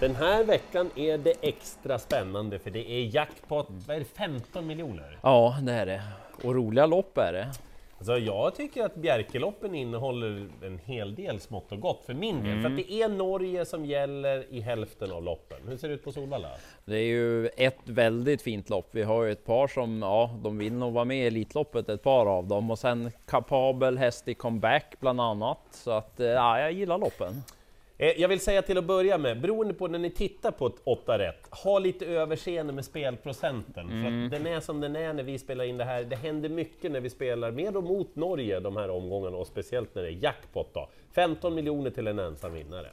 Den här veckan är det extra spännande för det är jackpot, vad är det, 15 miljoner? Ja, det är det. Och roliga lopp är det. Alltså jag tycker att Bjerkeloppen innehåller en hel del smått och gott för min del, för att det är Norge som gäller i hälften av loppen. Hur ser det ut på Solvalla? Det är ju ett väldigt fint lopp. Vi har ju ett par som, ja, de vill nog vara med i Elitloppet, ett par av dem. Och sen kapabel häst i comeback bland annat. Så att, eh, ja, jag gillar loppen. Eh, Jag vill säga till att börja med, beroende på när ni tittar på ett 8 rätt, ha lite överseende med spelprocenten. För att den är som den är när vi spelar in det här. Det händer mycket när vi spelar med och mot Norge de här omgångarna och speciellt när det är jackpot då. 15 miljoner till en ensam vinnare.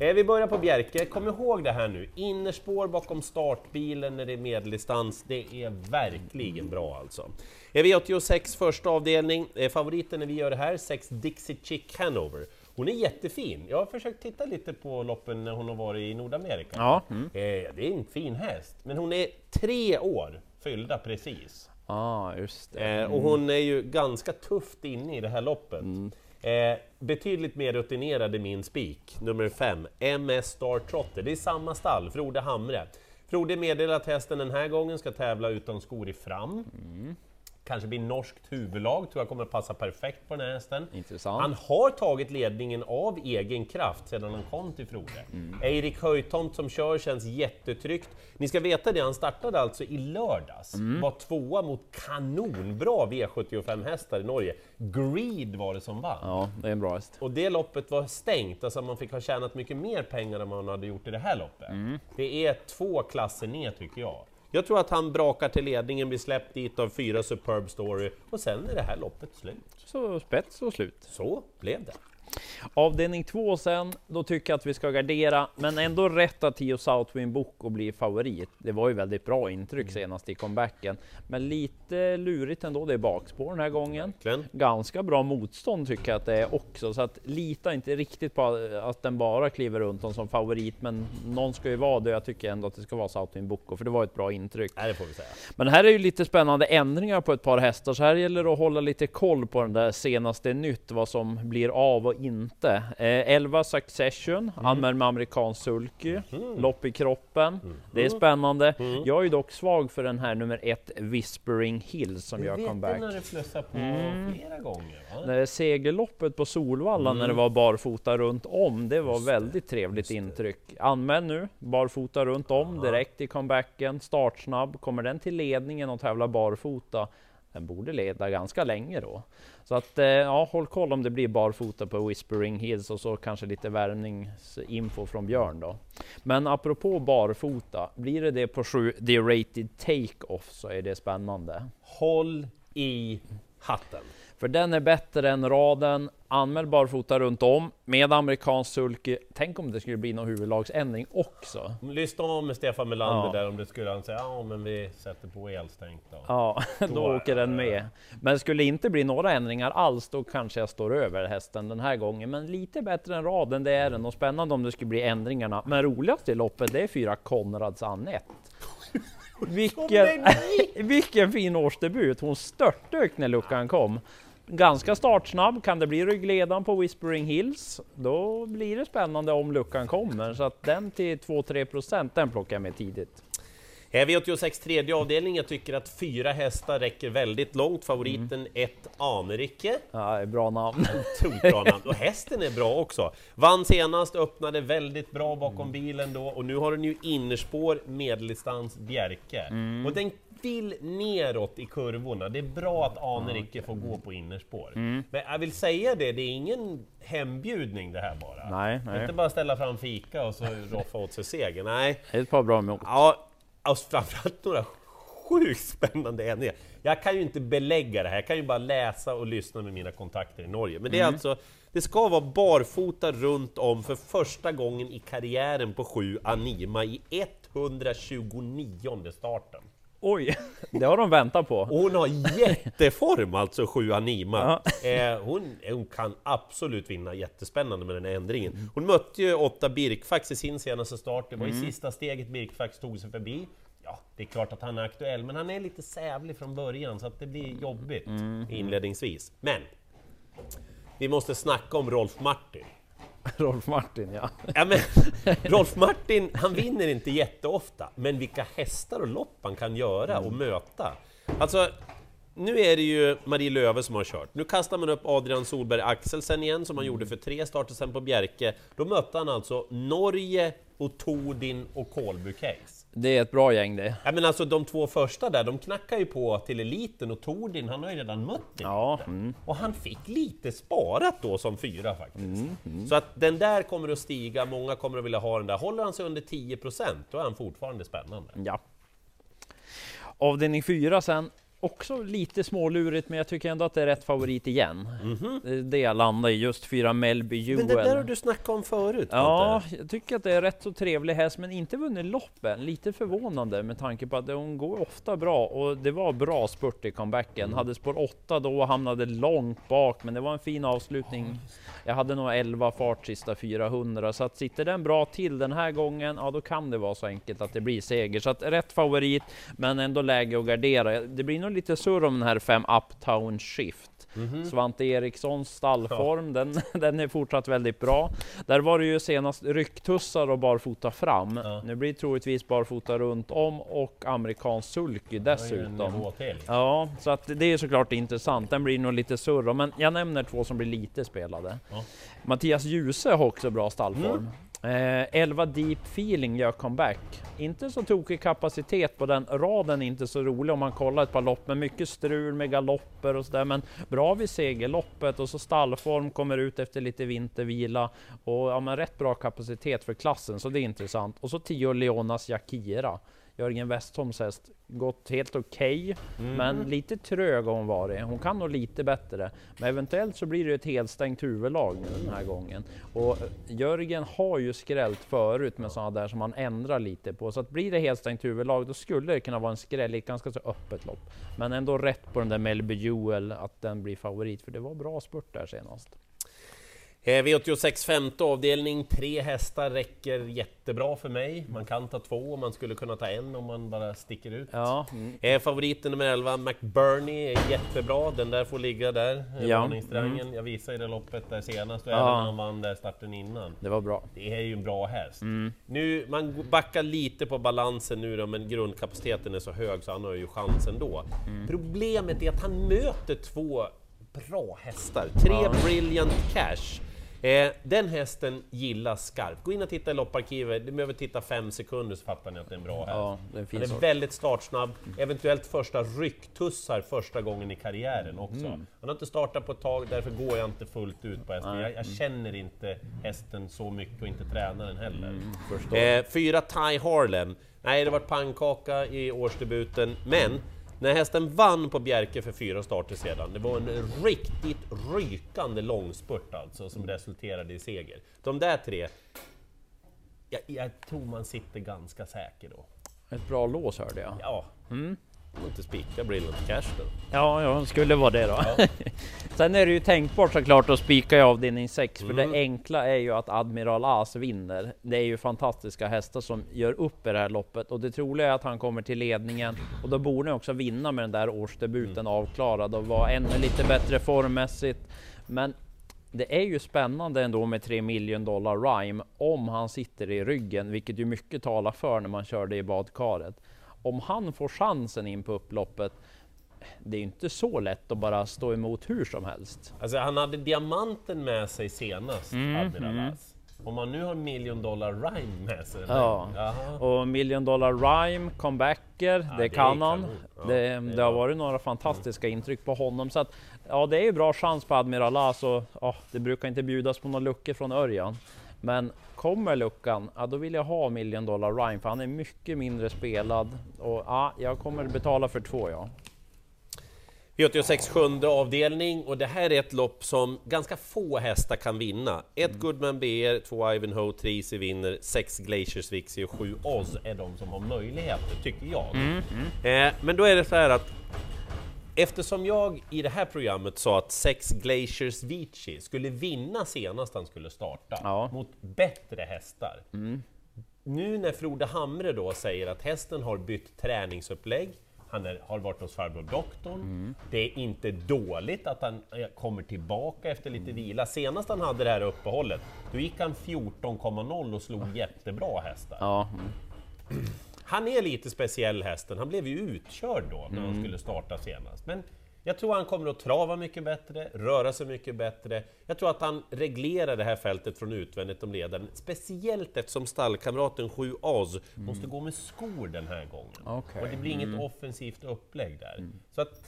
Eh, Vi börjar på Bjerke, kom ihåg det här nu, innerspår bakom startbilen när det är medeldistans, det är verkligen bra alltså. Eh, V86 första avdelning, favoriten när vi gör det här, 6 Dixie Chick Hanover. Hon är jättefin. Jag har försökt titta lite på loppen när hon har varit i Nordamerika. Ja, mm. Eh, det är en fin häst, men hon är tre år fyllda precis. ah, just det. Eh, och hon är ju ganska tufft inne i det här loppet. Eh, betydligt mer rutinerad i min spik, nummer fem, MS Star Trotter. Det är samma stall, Frode Hamre. Frode meddelar att hästen den här gången ska tävla utan skor i fram. Kanske blir norskt huvudlag, tror jag kommer att passa perfekt på den här hästen. Intressant. Han har tagit ledningen av egen kraft sedan han kom till Frode. Eirik Höjtomt som kör känns jättetryggt. Ni ska veta det, han startade alltså i lördags. Var tvåa mot kanonbra V75-hästar i Norge. Greed var det som vann. Ja, det är en bra häst. Och det loppet var stängt, alltså man fick ha tjänat mycket mer pengar än man hade gjort i det här loppet. Det är två klasser ner tycker jag. Jag tror att han brakar till ledningen, blir släppt dit av fyra Superb Story och sen är det här loppet slut. Så spets och slut. Så blev det. Avdelning två sen, då tycker jag att vi ska gardera, men ändå rätta Tio Southwind Book och bli favorit. Det var ju väldigt bra intryck senast i comebacken, men lite lurigt ändå. Det är bakspår den här gången. Verkligen. Ganska bra motstånd tycker jag att det är också, så att lita inte riktigt på att den bara kliver runt om som favorit, men någon ska ju vara det. Jag tycker ändå att det ska vara Southwind Book, för det var ett bra intryck. Nej, det får vi säga. Men här är ju lite spännande ändringar på ett par hästar, så här gäller det att hålla lite koll på den där senaste nytt, vad som blir av och inte. Eh, 11 Succession, anmäld med amerikansk sulky, lopp i kroppen. Det är spännande. Jag är dock svag för den här nummer ett, Whispering Hills, som gör vet comeback. när det flussar på flera gånger. Va? Segerloppet på Solvalla när det var barfota runt om, det var väldigt trevligt intryck. Anmäld nu, barfota runt om direkt i comebacken, startsnabb. Kommer den till ledningen och tävlar barfota, den borde leda ganska länge då. Så att eh, ja, håll koll om det blir barfota på Whispering Hills och så kanske lite värmningsinfo från Björn då. Men apropå barfota, blir det det på 7 The Rated Take-Off så är det spännande. Håll i hatten. För den är bättre än raden. Anmäld barfota runt om med amerikansk sulky. Tänk om det skulle bli någon huvudlagsändring också. Lyssna om med Stefan Melander Ja. där om det skulle han säga ja men vi sätter på elstängt då. Ja, då Då- åker den med. Men skulle inte bli några ändringar alls, då kanske jag står över hästen den här gången. Men lite bättre än raden, det är den. Och spännande om det skulle bli ändringarna. Men roligast i loppet, det är fyra Konrads Anette. Vilken, vilken fin årsdebut! Hon störtdök när luckan kom. Ganska startsnabb. Kan det bli ryggledaren på Whispering Hills? Då blir det spännande om luckan kommer. Så att den till 2-3 procent, den plockar jag med tidigt. Eh, V86 tredje avdelning, jag tycker att fyra hästar räcker väldigt långt. Favoriten ett Anerike. Ja, bra namn. Otroligt bra namn. Och hästen är bra också. Vann senast, öppnade väldigt bra bakom bilen då och nu har den ju innerspår, medeldistans, Bjerke. Och den vill neråt i kurvorna. Det är bra att Anerike får gå på innerspår. Men jag vill säga det, det är ingen hembjudning det här bara. Nej, nej. Inte bara ställa fram fika och så roffa åt sig seger. Nej, Det är ett par bra emot. Ja, alltså framförallt några sjukt spännande ändringar. Jag kan ju inte belägga det här, jag kan ju bara läsa och lyssna med mina kontakter i Norge. Men det är alltså, det ska vara barfota runt om för första gången i karriären på sju Anima i 129 starten. Oj, det har de väntat på. Hon har jätteform alltså, sju Anima. Eh, hon, hon kan absolut vinna, jättespännande med den här ändringen. Hon mötte ju åtta Birkfax i sin senaste start, det var i sista steget Birkfax tog sig förbi. Ja, det är klart att han är aktuell, men han är lite sävlig från början så att det blir jobbigt inledningsvis. Men vi måste snacka om Rolf Martin. Rolf Martin ja. Ja, men, Rolf Martin, han vinner inte jätteofta, men vilka hästar och lopp han kan göra och möta. Alltså, nu är det ju Marie Löwe som har kört. Nu kastar man upp Adrian Solberg Axelsen igen, som han gjorde för tre starter sen på Bjerke. Då mötte han alltså Norge och Tordin och Kolby Case. Det är ett bra gäng det. Ja, men alltså de två första där, de knackar ju på till eliten och Tordin, han har ju redan mött eliten. Ja, mm. Och han fick lite sparat då som fyra faktiskt. Så att den där kommer att stiga, många kommer att vilja ha den där. Håller han sig under 10% då är han fortfarande spännande. ja. Avdelning 4 sen, också lite smålurigt, men jag tycker ändå att det är rätt favorit igen. Det är Det jag landar i, just fyra Melby Men det där har Joel. du snackat om förut. Ja, jag tycker att det är rätt så trevlig häst, men inte vunnit loppen. Lite förvånande med tanke på att hon går ofta bra och det var bra spurt i comebacken. Hade spår 8 då och hamnade långt bak, men det var en fin avslutning. Jag hade nog 11 fart sista 400, så att sitter den bra till den här gången, ja då kan det vara så enkelt att det blir seger. Så att rätt favorit, men ändå läge att gardera. Det blir nog lite surr om den här 5 Uptown Shift. Svante Erikssons stallform, den, den är fortsatt väldigt bra. Där var det ju senast rycktussar och barfota fram. Ja. Nu blir det troligtvis barfota runt om och amerikansk sulky dessutom. Ja, så att det är såklart intressant. Den blir nog lite surr men jag nämner två som blir lite spelade. Ja. Mattias Djuse har också bra stallform. Eh, 11 Deep Feeling gör comeback. Inte så tokig kapacitet på den. Raden inte så rolig om man kollar ett par lopp, men mycket strul med galopper och sådär. Men bra vid segerloppet och så stallform kommer ut efter lite vintervila och ja, men rätt bra kapacitet för klassen, så det är intressant. Och så 10 Leonas Jakira. Jörgen Westholms häst gått helt okej, men lite trög har hon varit. Hon kan nog lite bättre, men eventuellt så blir det ett helstängt huvudlag nu den här gången. Och eh, Jörgen har ju skrällt förut med sådana där som man ändrar lite på, så att blir det helstängt huvudlag då skulle det kunna vara en skräll i ett ganska så öppet lopp. Men ändå rätt på den där Melby Jewel att den blir favorit, för det var bra spurt där senast. Eh, V86 femte avdelning, tre hästar räcker jättebra för mig. Man kan ta två, man skulle kunna ta en om man bara sticker ut. Ja, mm. Eh, favoriten nummer 11, McBurney, är jättebra. Den där får ligga där, eh, Ja, varningstriangeln. Jag visade i det loppet där senast och Ja. även när han vann där starten innan. det var bra. Det är ju en bra häst. Mm. Nu, man backar lite på balansen nu då, men grundkapaciteten är så hög så han har ju chans ändå. Mm. Problemet är att han möter två bra hästar. Tre Ja. Brilliant Cash. Eh, den hästen gillas skarpt. Gå in och titta i lopparkivet, du behöver titta fem sekunder så fattar ni att det är en bra häst. Ja, det är sort. väldigt startsnabb, eventuellt första rycktussar första gången i karriären också. Mm. Han har inte startat på ett tag, därför går jag inte fullt ut på hästen. Jag, jag känner inte hästen så mycket och inte tränaren heller. Mm. Eh, fyra Ty Harlem. Nej, det var pannkaka i årsdebuten, men när hästen vann på Bjerke för fyra starter sedan, det var en riktigt rykande långspurt alltså som resulterade i seger. De där tre, jag, jag tror man sitter ganska säker då. Ett bra lås hörde jag. Ja, Mm. får inte spika Brilliant Cash då. Ja, ja, skulle vara det då. Ja. Sen är det ju tänkbart såklart att spika i avdelning 6, för Mm. det enkla är ju att Admiral As vinner. Det är ju fantastiska hästar som gör upp i det här loppet och det troliga är att han kommer till ledningen och då borde han också vinna med den där årsdebuten Mm. avklarad och vara ännu lite bättre formmässigt. Men det är ju spännande ändå med 3 million dollar rhyme om han sitter i ryggen, vilket ju mycket talar för när man kör det i badkaret. Om han får chansen in på upploppet, det är ju inte så lätt att bara stå emot hur som helst. Alltså han hade diamanten med sig senast, Mm, Admiral As. Om man nu har million dollar rhyme med sig. Ja. Jaha. Och Million Dollar Rhyme, comebacker, det, det är kan han. Ja, det, det det har varit några fantastiska intryck på honom. Så att, ja, det är ju bra chans på Admiral As och ja, det brukar inte bjudas på några luckor från Örjan. Men kommer luckan, ja, då vill jag ha Million Dollar Rhyme för han är mycket mindre spelad. Och ja, jag kommer betala för två ja. V86 sjunde avdelning och det här är ett lopp som ganska få hästar kan vinna. Ett Goodman BR, två Ivanhoe, tre Easy vinner, sex Glaciers Vixie och sju Oz är de som har möjligheter, tycker jag. Eh, men då är det så här att Eftersom jag i det här programmet sa att sex Glaciers Vici skulle vinna senast han skulle starta Ja. mot bättre hästar. Nu när Frode Hamre då säger att hästen har bytt träningsupplägg, han är, har varit hos farbror doktorn. Det är inte dåligt att han eh, kommer tillbaka efter lite vila. Senast han hade det här uppehållet, då gick han 14,0 och slog jättebra hästar. Ja, Han är lite speciell hästen, han blev ju utkörd då när han skulle starta senast. Men jag tror han kommer att trava mycket bättre, röra sig mycket bättre. Jag tror att han reglerar det här fältet från utvändigt om ledaren. Speciellt eftersom stallkamraten 7 Oz måste gå med skor den här gången. Okej. Och det blir inget offensivt upplägg där. Så att,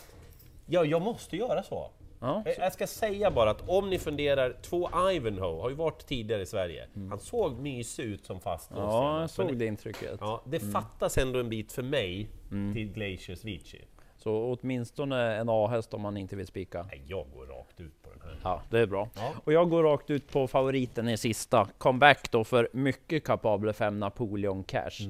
ja, jag måste göra så. Ja, Jag- Jag ska säga bara att om ni funderar, två Ivanhoe har ju varit tidigare i Sverige. Han såg mysig ut som fastlåst ja jag såg det intrycket. Ja, det fattas ändå en bit för mig till Glaciers Vici. Så åtminstone en A-häst om man inte vill spika. Jag går rakt ut på den här. Ja, det är bra. Ja. Och jag går rakt ut på favoriten i sista. Comeback då för mycket kapabel 5 Napoleon Cash.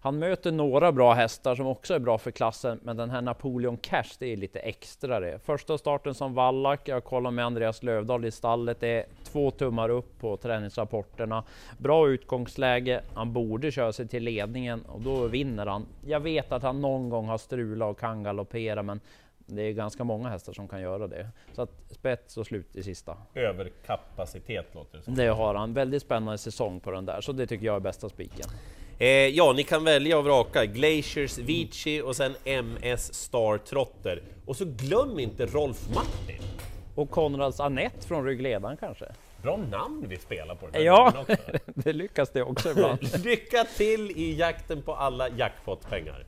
Han möter några bra hästar som också är bra för klassen, men den här Napoleon Cash, det är lite extra det. Första starten som vallack, jag kollar med Andreas Lövdahl i stallet, det är två tummar upp på träningsrapporterna. Bra utgångsläge, han borde köra sig till ledningen och då vinner han. Jag vet att han någon gång har strulat och kan galoppera, men det är ganska många hästar som kan göra det. Så att spets och slut i sista. Överkapacitet låter det som. Det har han. Väldigt spännande säsong på den där, så det tycker jag är bästa spiken. Eh, ja, ni kan välja och vraka Glaciers Vici och sen MS Star Trotter. Och så glöm inte Rolf Martin! Och Konrads Anette från ryggledaren kanske? Bra namn vi spelar på den här Ja, det lyckas det också ibland. Lycka till i jakten på alla jackpot-pengar!